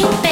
Keep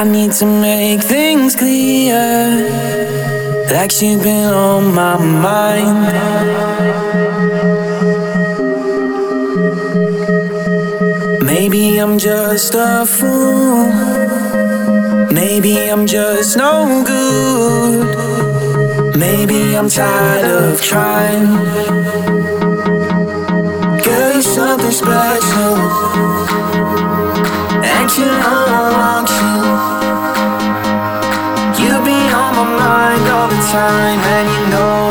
I need to make things clear. Like she's been on my mind. Maybe I'm just a fool. Maybe I'm just no good. Maybe I'm tired of trying. Girl, you're something special time and you know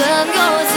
of yours.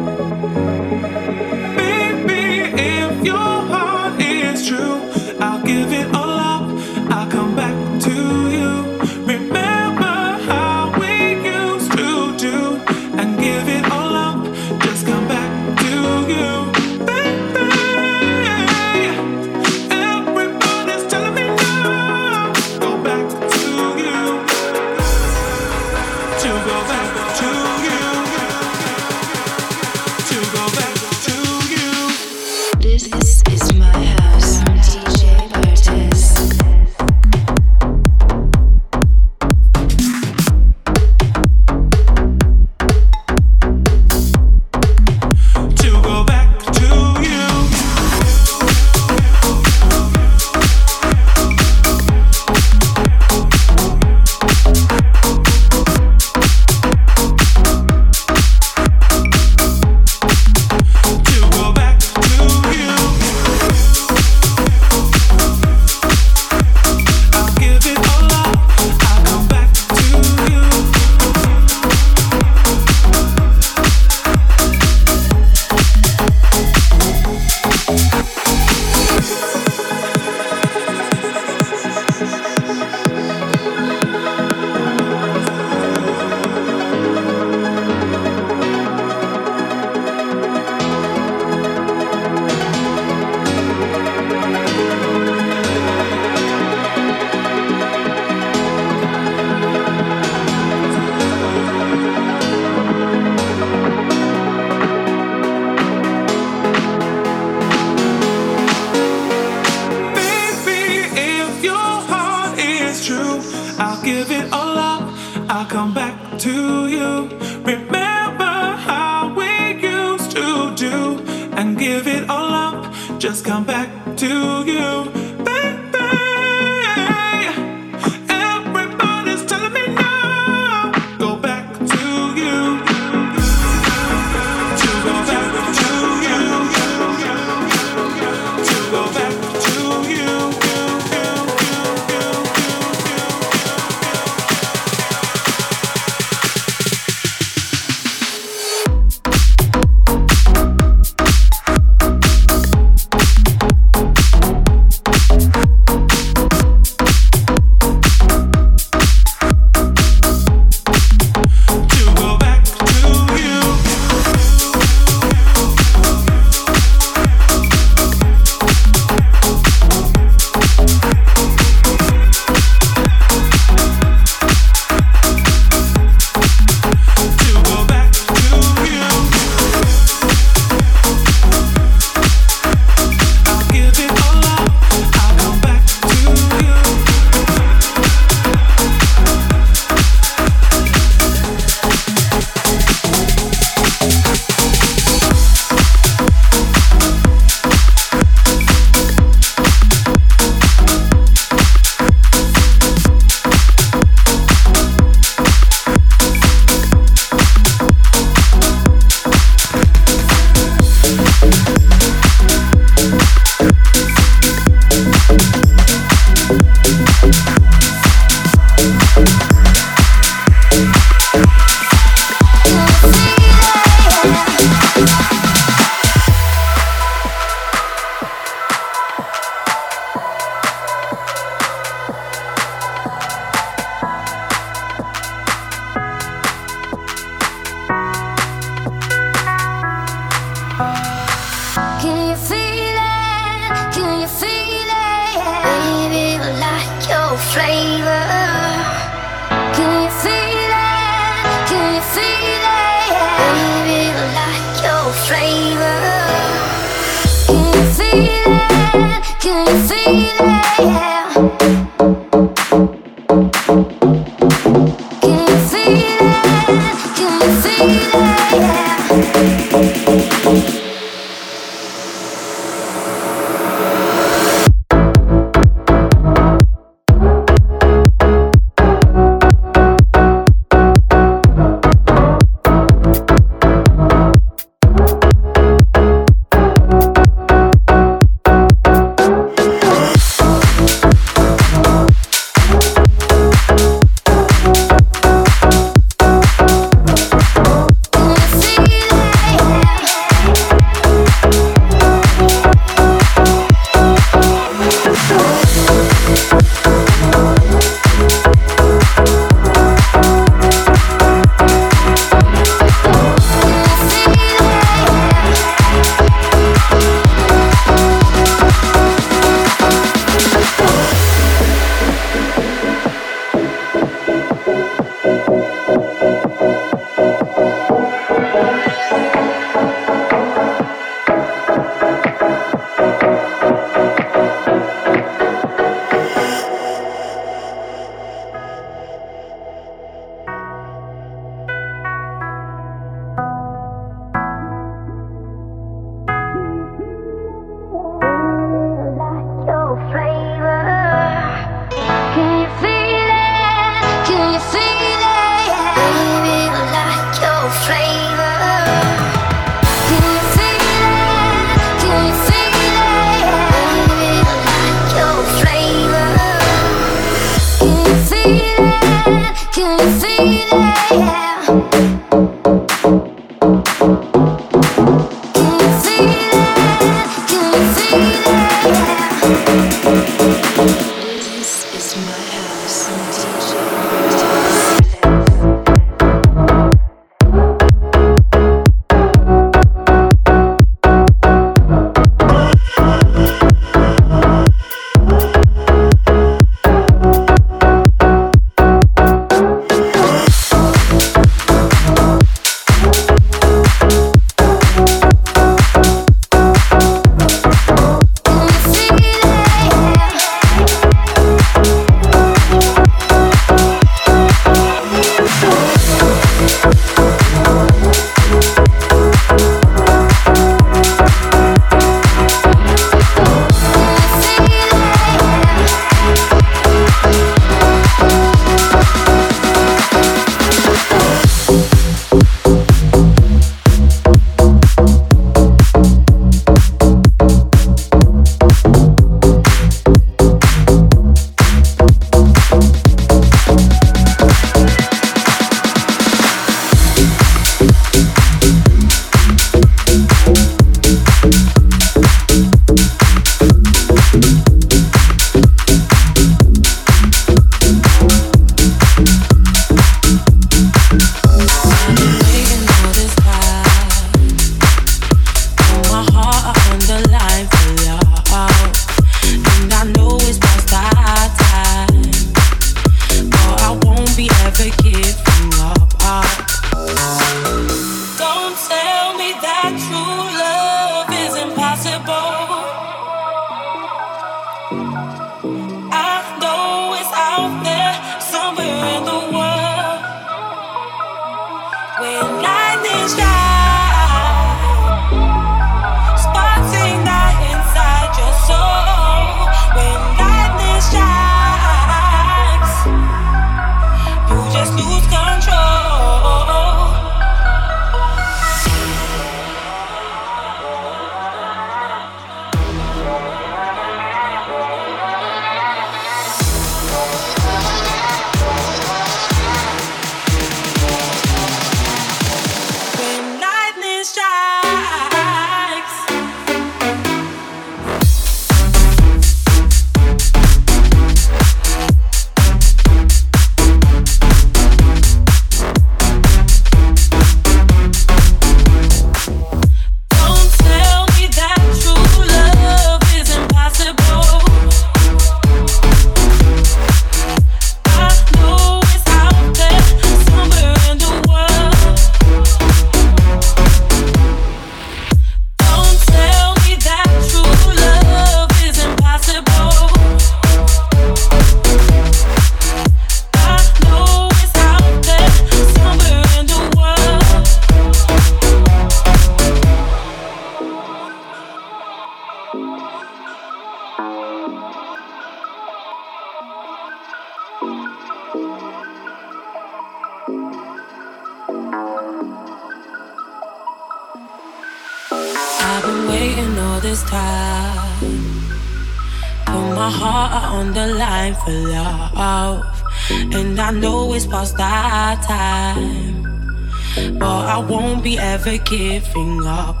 Won't be ever giving up.